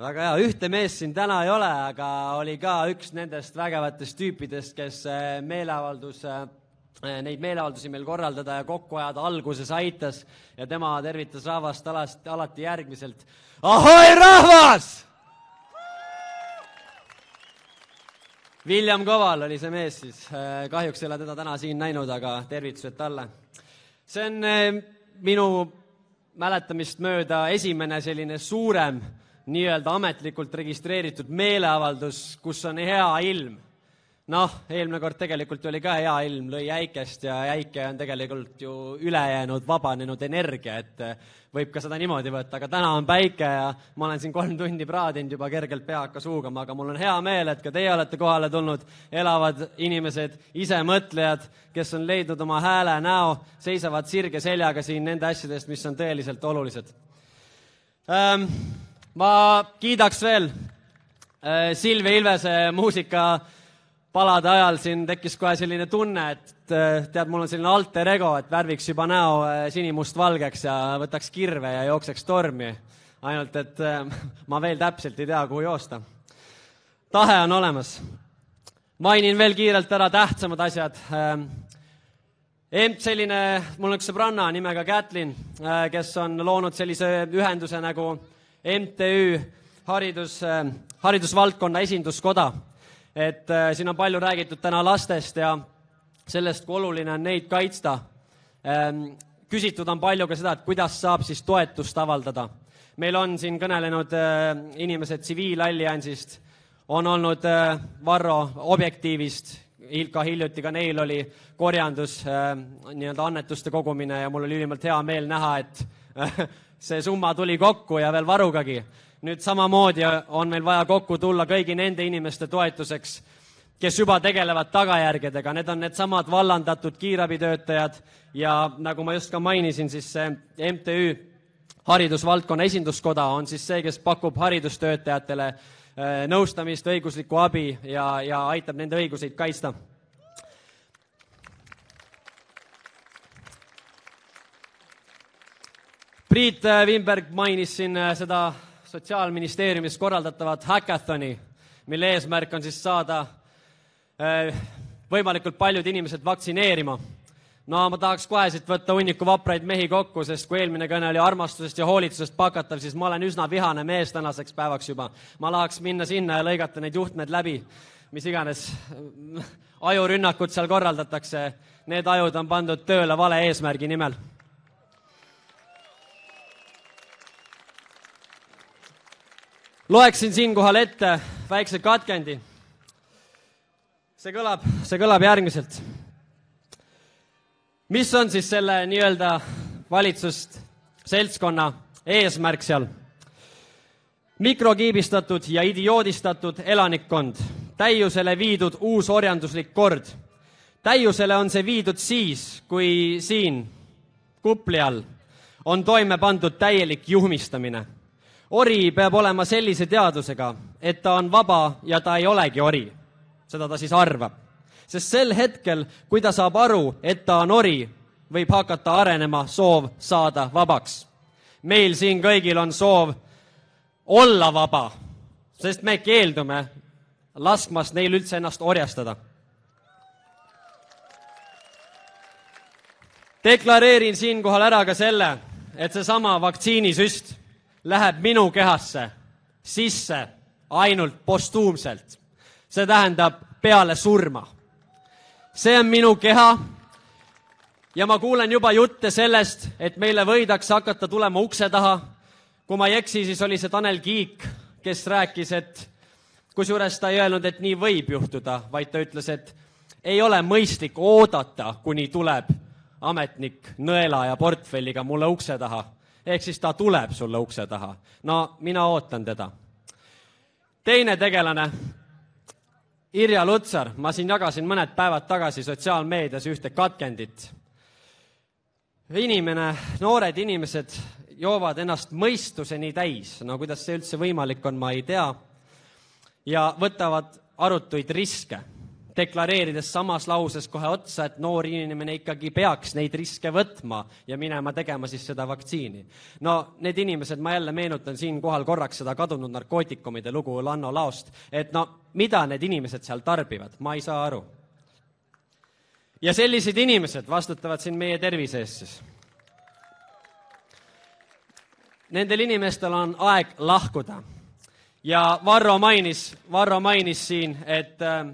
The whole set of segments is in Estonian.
väga hea, ühte meest siin täna ei ole, aga oli ka üks nendest vägevatest tüüpidest, kes äh, meeleavaldus, äh, neid meeleavaldusi meil korraldada ja kokku ajada alguses aitas ja tema tervitas rahvast alati, alati järgmiselt. ahoi, rahvas! William Koval oli see mees siis, äh, kahjuks ei ole teda täna siin näinud, aga tervitused talle. see on minu mäletamist mööda esimene selline suurem nii-öelda ametlikult registreeritud meeleavaldus, kus on hea ilm. noh, eelmine kord tegelikult oli ka hea ilm, lõi äikest ja äike on tegelikult ju ülejäänud vabanenud energia, et eh, võib ka seda niimoodi võtta, aga täna on päike ja ma olen siin kolm tundi praadinud juba kergelt pea hakkas huugama, aga mul on hea meel, et ka teie olete kohale tulnud, elavad inimesed, isemõtlejad, kes on leidnud oma hääle, näo, seisavad sirge seljaga siin nende asjade eest, mis on tõeliselt olulised ähm, ma kiidaks veel äh, Silvia Ilvese muusikapalade ajal siin tekkis kohe selline tunne, et äh, tead, mul on selline alter ego, et värviks juba näo äh, sinimustvalgeks ja võtaks kirve ja jookseks tormi. ainult, et ma veel täpselt ei tea, kuhu joosta. tahe on olemas. mainin veel kiirelt ära tähtsamad asjad ent selline, mul on üks sõbranna nimega Kätlin, kes on loonud sellise ühenduse nagu MTÜ haridus, äh, haridusvaldkonna esinduskoda. et äh, siin on palju räägitud täna lastest ja sellest, kui oluline on neid kaitsta ähm,. küsitud on palju ka seda, et kuidas saab siis toetust avaldada. meil on siin kõnelenud äh, inimesed tsiviilalliansist, on olnud Varro Objektiivist, ka hiljuti ka neil oli korjandus nii-öelda annetuste kogumine ja mul oli ülimalt hea meel näha, et see summa tuli kokku ja veel varugagi. nüüd samamoodi on meil vaja kokku tulla kõigi nende inimeste toetuseks, kes juba tegelevad tagajärgedega, need on needsamad vallandatud kiirabitöötajad ja nagu ma just ka mainisin, siis see MTÜ haridusvaldkonna esinduskoda on siis see, kes pakub haridustöötajatele äh, nõustamist, õiguslikku abi ja, ja aitab nende õiguseid kaitsta Priit äh, Wimberg mainis siin äh, seda Sotsiaalministeeriumis korraldatavat häkathoni, mille eesmärk on siis saada äh, võimalikult paljud inimesed vaktsineerima. no ma tahaks kohe siit võtta hunniku vapraid mehi kokku, sest kui eelmine kõne oli armastusest ja hoolitsusest pakatav, siis ma olen üsna vihane mees tänaseks päevaks juba. ma tahaks minna sinna ja lõigata neid juhtmed läbi, mis iganes ajurünnakud seal korraldatakse. Need ajud on pandud tööle vale eesmärgi nimel loeksin siinkohal ette väikse katkendi. see kõlab, see kõlab järgmiselt. mis on siis selle nii-öelda valitsust, seltskonna eesmärk seal? mikrokiibistatud ja idioodistatud elanikkond, täiusele viidud uus orjanduslik kord. täiusele on see viidud siis, kui siin kupli all on toime pandud täielik juhmistamine ori peab olema sellise teadusega, et ta on vaba ja ta ei olegi ori. seda ta siis arvab. sest sel hetkel, kui ta saab aru, et ta on ori, võib hakata arenema soov saada vabaks. meil siin kõigil on soov olla vaba, sest me keeldume laskmast neil üldse ennast orjastada. deklareerin siinkohal ära ka selle, et seesama vaktsiinisüst läheb minu kehasse sisse ainult postuumselt. see tähendab peale surma. see on minu keha ja ma kuulen juba jutte sellest, et meile võidakse hakata tulema ukse taha. kui ma ei eksi, siis oli see Tanel Kiik, kes rääkis, et kusjuures ta ei öelnud, et nii võib juhtuda, vaid ta ütles, et ei ole mõistlik oodata, kuni tuleb ametnik nõela ja portfelliga mulle ukse taha ehk siis ta tuleb sulle ukse taha. no mina ootan teda. teine tegelane, Irja Lutsar, ma siin jagasin mõned päevad tagasi sotsiaalmeedias ühte katkendit. inimene, noored inimesed joovad ennast mõistuseni täis, no kuidas see üldse võimalik on, ma ei tea, ja võtavad arutuid riske. Deklareerides samas lauses kohe otsa, et noor inimene ikkagi peaks neid riske võtma ja minema tegema siis seda vaktsiini. no need inimesed, ma jälle meenutan siinkohal korraks seda kadunud narkootikumide lugu Lanno Laost, et no mida need inimesed seal tarbivad, ma ei saa aru. ja sellised inimesed vastutavad siin meie tervise eest siis. Nendel inimestel on aeg lahkuda ja Varro mainis, Varro mainis siin, et äh,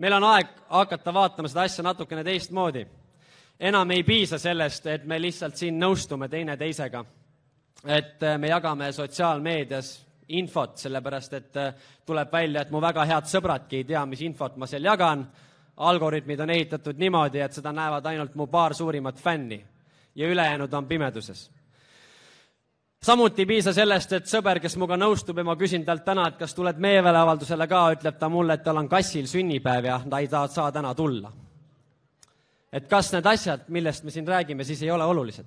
meil on aeg hakata vaatama seda asja natukene teistmoodi. enam ei piisa sellest, et me lihtsalt siin nõustume teineteisega. et äh, me jagame sotsiaalmeedias infot, sellepärast et äh, tuleb välja, et mu väga head sõbradki ei tea, mis infot ma seal jagan. algoritmid on ehitatud niimoodi, et seda näevad ainult mu paar suurimat fänni ja ülejäänud on pimeduses samuti ei piisa sellest, et sõber, kes minuga nõustub ja ma küsin talt täna, et kas tuled meeleavaldusele ka, ütleb ta mulle, et tal on kassil sünnipäev ja ta ei saa, saa täna tulla. et kas need asjad, millest me siin räägime, siis ei ole olulised?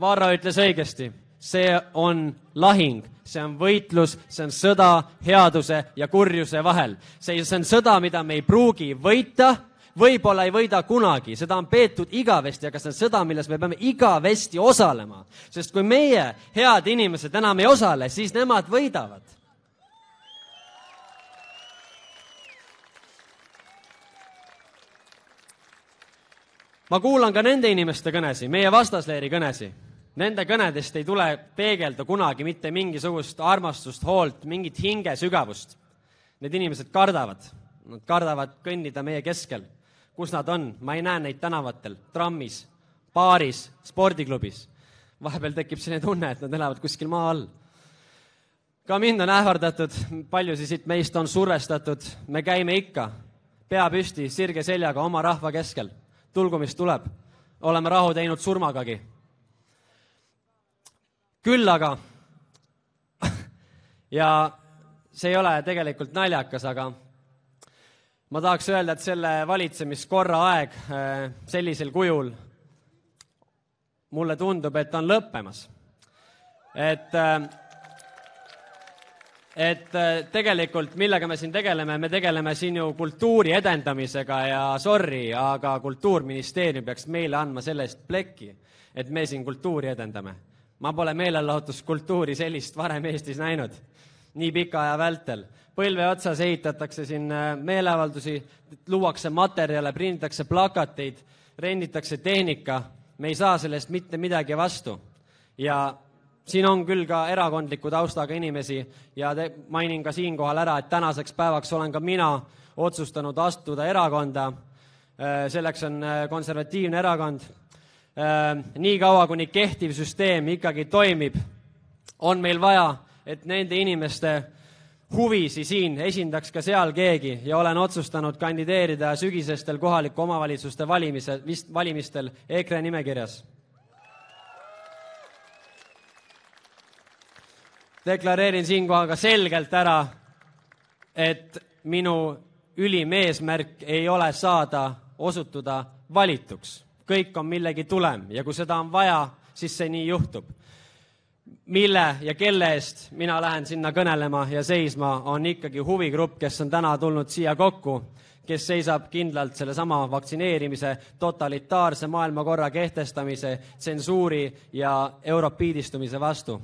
Varro ütles õigesti, see on lahing, see on võitlus, see on sõda headuse ja kurjuse vahel. see, see on sõda, mida me ei pruugi võita võib-olla ei võida kunagi, seda on peetud igavesti, aga see on sõda, milles me peame igavesti osalema. sest kui meie, head inimesed, enam ei osale, siis nemad võidavad. ma kuulan ka nende inimeste kõnesi, meie vastasleeri kõnesi. Nende kõnedest ei tule peegelda kunagi mitte mingisugust armastust, hoolt, mingit hingesügavust. Need inimesed kardavad, nad kardavad kõndida meie keskel kus nad on, ma ei näe neid tänavatel, trammis, baaris, spordiklubis. vahepeal tekib selline tunne, et nad elavad kuskil maa all. ka mind on ähvardatud, paljusid siit meist on survestatud, me käime ikka, pea püsti, sirge seljaga oma rahva keskel. tulgu, mis tuleb. oleme rahu teinud surmagagi. küll aga ja see ei ole tegelikult naljakas, aga ma tahaks öelda, et selle valitsemiskorra aeg äh, sellisel kujul mulle tundub, et on lõppemas. et, äh, et äh, tegelikult millega me siin tegeleme, me tegeleme siin ju kultuuri edendamisega ja sorry, aga Kultuurministeerium peaks meile andma selle eest plekki, et me siin kultuuri edendame. ma pole meelelahutuskultuuri sellist varem Eestis näinud nii pika aja vältel põlve otsas ehitatakse siin äh, meeleavaldusi, luuakse materjale, prinditakse plakateid, renditakse tehnika, me ei saa sellest mitte midagi vastu. ja siin on küll ka erakondliku taustaga inimesi ja te, mainin ka siinkohal ära, et tänaseks päevaks olen ka mina otsustanud astuda erakonda. Äh, selleks on äh, konservatiivne erakond. niikaua, kuni kehtiv süsteem ikkagi toimib, on meil vaja, et nende inimeste huvisi siin esindaks ka seal keegi ja olen otsustanud kandideerida sügisestel kohaliku omavalitsuste valimise, vist valimistel EKRE nimekirjas. deklareerin siinkohal ka selgelt ära, et minu ülim eesmärk ei ole saada osutuda valituks. kõik on millegi tulem ja kui seda on vaja, siis see nii juhtub mille ja kelle eest mina lähen sinna kõnelema ja seisma, on ikkagi huvigrupp, kes on täna tulnud siia kokku, kes seisab kindlalt sellesama vaktsineerimise, totalitaarse maailmakorra kehtestamise, tsensuuri ja europiidistumise vastu.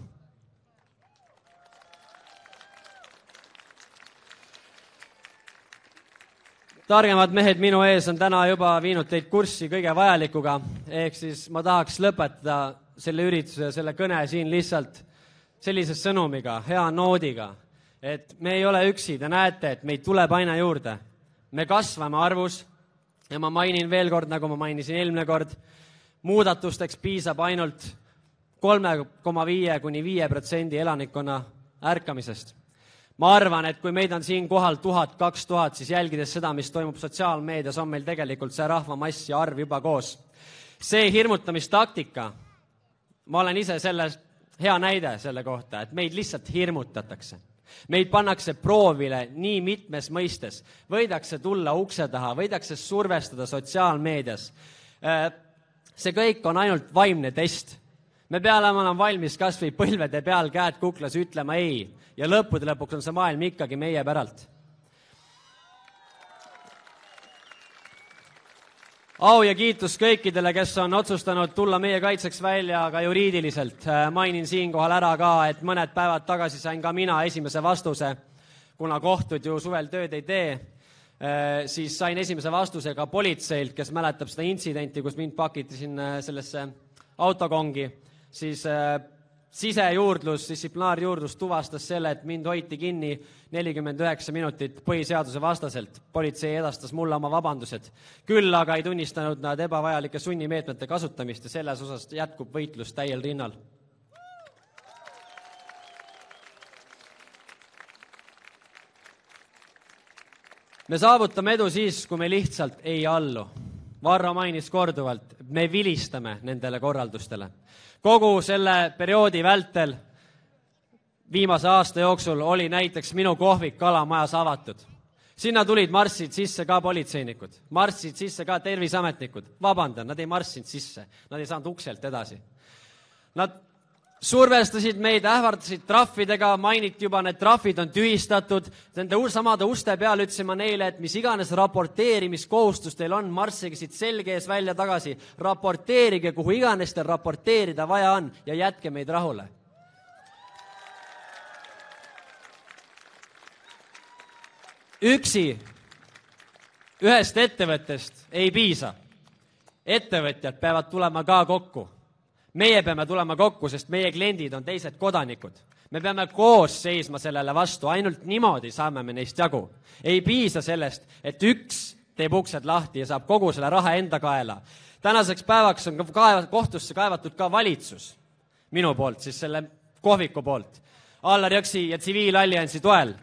targemad mehed minu ees on täna juba viinud teid kurssi kõige vajalikuga, ehk siis ma tahaks lõpetada selle ürituse, selle kõne siin lihtsalt sellise sõnumiga, hea noodiga, et me ei ole üksi, te näete, et meid tuleb aina juurde. me kasvame arvus ja ma mainin veel kord, nagu ma mainisin eelmine kord, muudatusteks piisab ainult kolme koma viie kuni viie protsendi elanikkonna ärkamisest. ma arvan, et kui meid on siin kohal tuhat, kaks tuhat, siis jälgides seda, mis toimub sotsiaalmeedias, on meil tegelikult see rahvamass ja arv juba koos. see hirmutamistaktika ma olen ise selles hea näide selle kohta, et meid lihtsalt hirmutatakse. meid pannakse proovile nii mitmes mõistes, võidakse tulla ukse taha, võidakse survestada sotsiaalmeedias. Äh, see kõik on ainult vaimne test. me peame olema valmis kas või põlvede peal, käed kuklas, ütlema ei ja lõppude lõpuks on see maailm ikkagi meie päralt au ja kiitus kõikidele, kes on otsustanud tulla meie kaitseks välja ka juriidiliselt. mainin siinkohal ära ka, et mõned päevad tagasi sain ka mina esimese vastuse, kuna kohtud ju suvel tööd ei tee siis sain esimese vastuse ka politseilt, kes mäletab seda intsidenti, kus mind pakiti sinna sellesse autokongi, siis sisejuurdlus, distsiplinaarjuurdlus tuvastas selle, et mind hoiti kinni nelikümmend üheksa minutit põhiseaduse vastaselt. politsei edastas mulle oma vabandused. küll aga ei tunnistanud nad ebavajalike sunnimeetmete kasutamist ja selles osas jätkub võitlus täiel rinnal. me saavutame edu siis, kui me lihtsalt ei allu. Varro mainis korduvalt, me vilistame nendele korraldustele kogu selle perioodi vältel viimase aasta jooksul oli näiteks minu kohvik Kalamajas avatud. sinna tulid, marssid sisse ka politseinikud, marssid sisse ka terviseametnikud. vabandan, nad ei marssinud sisse, nad ei saanud ukselt edasi. Nad survestasid meid, ähvardasid trahvidega, mainiti juba, need trahvid on tühistatud. Nende samade uste peal ütlesin ma neile, et mis iganes raporteerimiskohustus teil on, marssige siit selge ees välja tagasi. raporteerige, kuhu iganes teil raporteerida vaja on ja jätke meid rahule. üksi ühest ettevõttest ei piisa. ettevõtjad peavad tulema ka kokku meie peame tulema kokku, sest meie kliendid on teised kodanikud. me peame koos seisma sellele vastu, ainult niimoodi saame me neist jagu. ei piisa sellest, et üks teeb uksed lahti ja saab kogu selle raha enda kaela. tänaseks päevaks on kaeva, kohtusse kaevatud ka valitsus, minu poolt siis selle kohviku poolt, Allar Jõksi ja tsiviilalliansi toel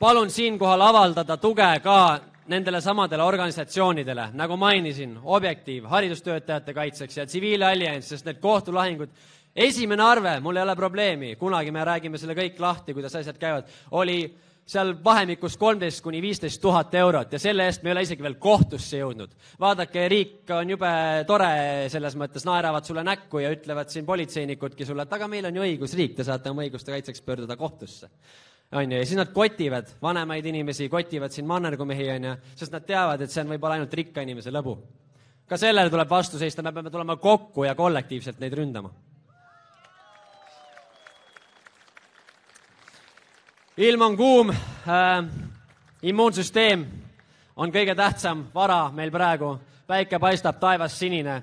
palun siinkohal avaldada tuge ka nendele samadele organisatsioonidele, nagu mainisin, Objektiiv, haridustöötajate kaitseks ja tsiviilallianss, sest need kohtulahingud, esimene arve, mul ei ole probleemi, kunagi me räägime selle kõik lahti, kuidas asjad käivad, oli seal vahemikus kolmteist kuni viisteist tuhat eurot ja selle eest me ei ole isegi veel kohtusse jõudnud. vaadake, riik on jube tore selles mõttes, naeravad sulle näkku ja ütlevad siin politseinikudki sulle, et aga meil on ju õigusriik, te saate oma õiguste kaitseks pöörduda kohtusse on ju, ja siis nad kotivad vanemaid inimesi, kotivad siin mannergumehi, on ju, sest nad teavad, et see on võib-olla ainult rikka inimese lõbu. ka sellele tuleb vastu seista, me peame tulema kokku ja kollektiivselt neid ründama. ilm on kuum äh,, immuunsüsteem on kõige tähtsam vara meil praegu, päike paistab, taevas sinine.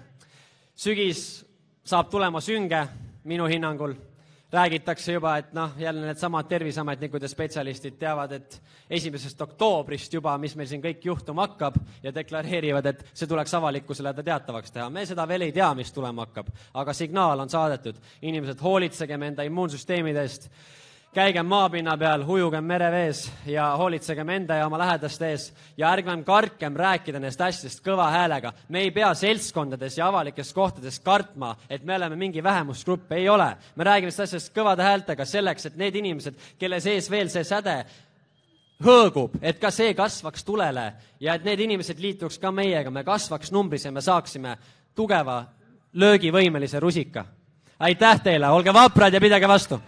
sügis saab tulema sünge, minu hinnangul räägitakse juba, et noh, jälle needsamad terviseametnikud ja spetsialistid teavad, et esimesest oktoobrist juba, mis meil siin kõik juhtuma hakkab ja deklareerivad, et see tuleks avalikkusele teatavaks teha. me seda veel ei tea, mis tulema hakkab, aga signaal on saadetud. inimesed, hoolitsegem enda immuunsüsteemidest käigem maapinna peal, ujugem merevees ja hoolitsegem enda ja oma lähedaste ees ja ärgem karkem rääkida nendest asjadest kõva häälega. me ei pea seltskondades ja avalikes kohtades kartma, et me oleme mingi vähemusgrupp, ei ole. me räägime nendest asjadest kõvade häältega selleks, et need inimesed, kelle sees veel see säde hõõgub, et ka see kasvaks tulele ja et need inimesed liituks ka meiega, me kasvaks numbris ja me saaksime tugeva löögivõimelise rusika. aitäh teile, olge vaprad ja pidage vastu!